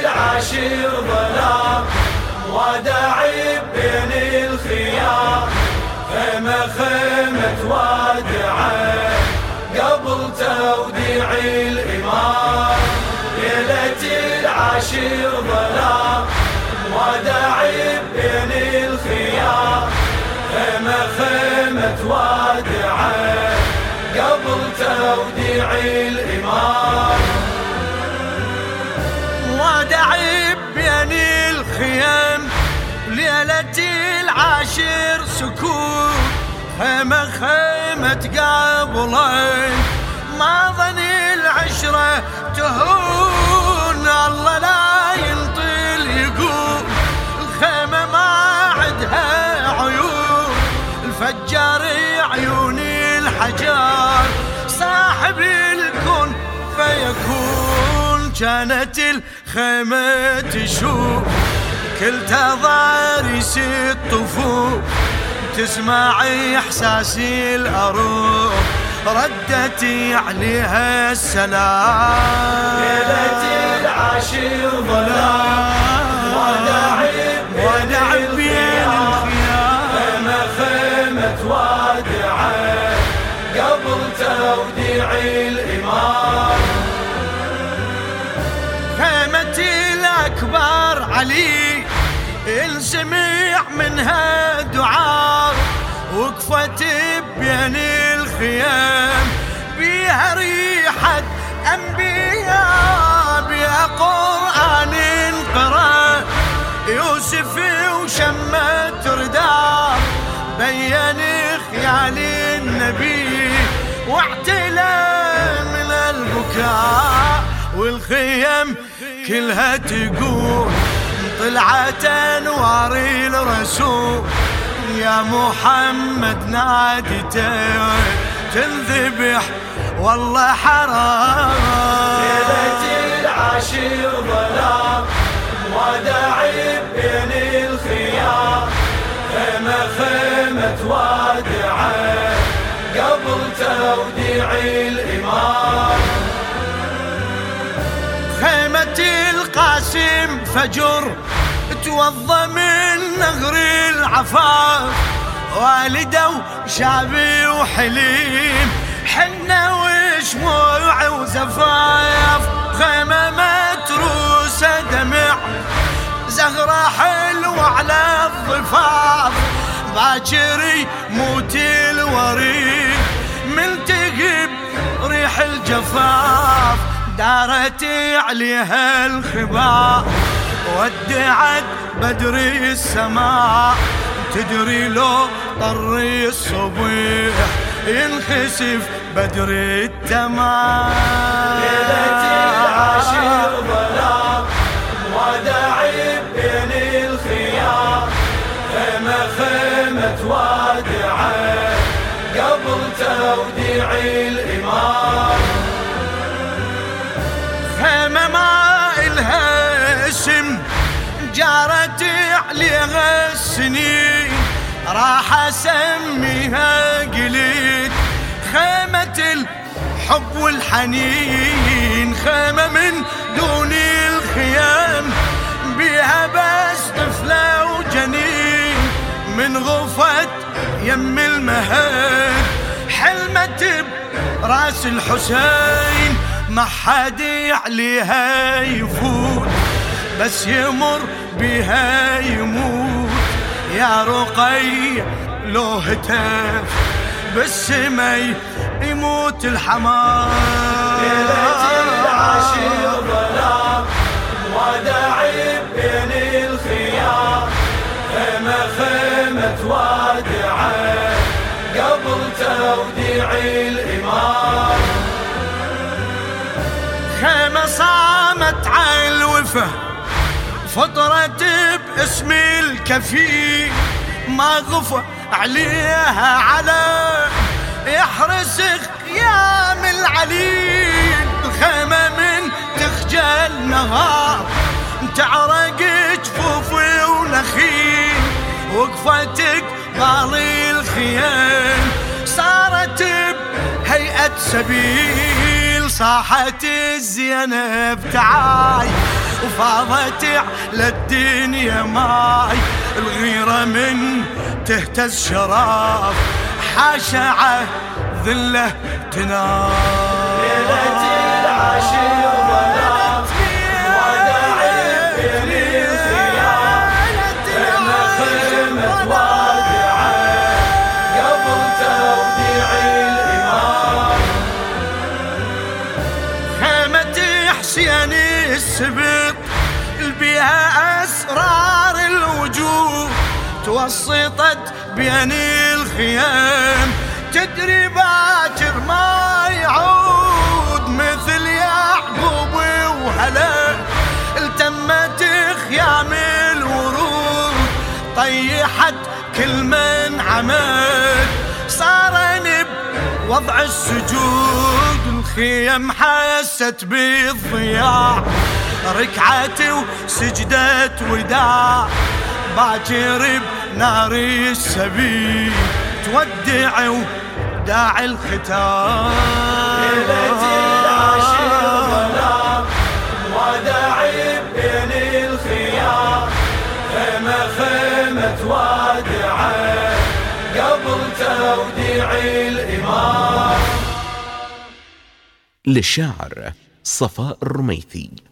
العاشر ظلام وداعي بين الخيام. خيمة خيمة وادعه قبل توديع الإمام. ليلة العاشر ظلام وداعي بين الخيام. خيمة خيمة وادعه قبل توديع الإمام. سكون خيمة خيمة قبلين. ما ظن العشرة تهون الله لا ينطل يقول. الخيمة ما عدها عيون الفجار عيون الحجار. صاحب الكون فيكون كانت الخيمة تشوف. كل تضاريس الطفوف تسمعي إحساسي الأروح ردتي عليها السلام. ليلة العاشر ظلام وداعي ودع بين الخيام. خيمة خيمة وادعة. قبل توديع الإمام. خيمة الأكبر علي. السميع منها دعاء. وقفت بين الخيام بيها ريحة أنبياء بيها قرآن انقرأ يوسف وشمت رداء بين خيال النبي واعتلى من البكاء. والخيم كلها تقول طلعت أنوار الرسول. يا محمد نادته تنذبح والله حرام. ليلة العاشر ظلام وداعي بين الخيام. خيمة خيمة وادعة قبل توديع الإمام. خيمة القاسم فجر توضى من نهر العفاف والده وشابي وحليم. حنة وشموع وزفاف خيمة متروسة دمع. زهرة حلوة على الضفاف باكر موت الوريد ملتقي ريح الجفاف دارت عليها الخباء ودعت بدر السماء تدري لو طر الصبح ينخسف بدر التمام ليلة العاشر ظلام وداعي بين الخيام. خيمة خيمة وادعة قبل توديع الإمام. خيمة ما إلها اسم جارت عليها السنين راح أسميها قليل. خيمة الحب والحنين خيمة من دون الخيام. بيها بس طفلة وجنين من غفت يم المهد حلمت براس الحسين ما حد عليها يفوت. بس يمر بها يموت. يا رقي لو هتف بالسمي يموت الحمام. ليلة بين خيمة خيمة وادعه قبل توديع الإمام خيمة صامت على الوفا. فطرت باسم الكفيل ما غفى عليها على يحرس خيام العليل الخيمة من تخجل نهار تعرق جفوفي ونخيل. وقفتك بالي الخيام صارت بهيئة سبيل. صاحت الزينب تعاي. وفاضت على الدنيا ماي الغيرة من تهتز شراف حاشا ذله تنام. ليلة العاشر. السبط بها أسرار الوجود توسطت بين الخيام. تدري باكر ما يعود مثل يعقوب وهلا. التمت خيام الورود طيحت كل من عمد. صار بوضع السجود الخيم حست بالضياع. ركعت وسجدت وداع باكر بنار السبيل تودع وداع الختام. ليلة بين الخيام خيمة قبل توديع الإمام للشاعر صفاء الرميثي.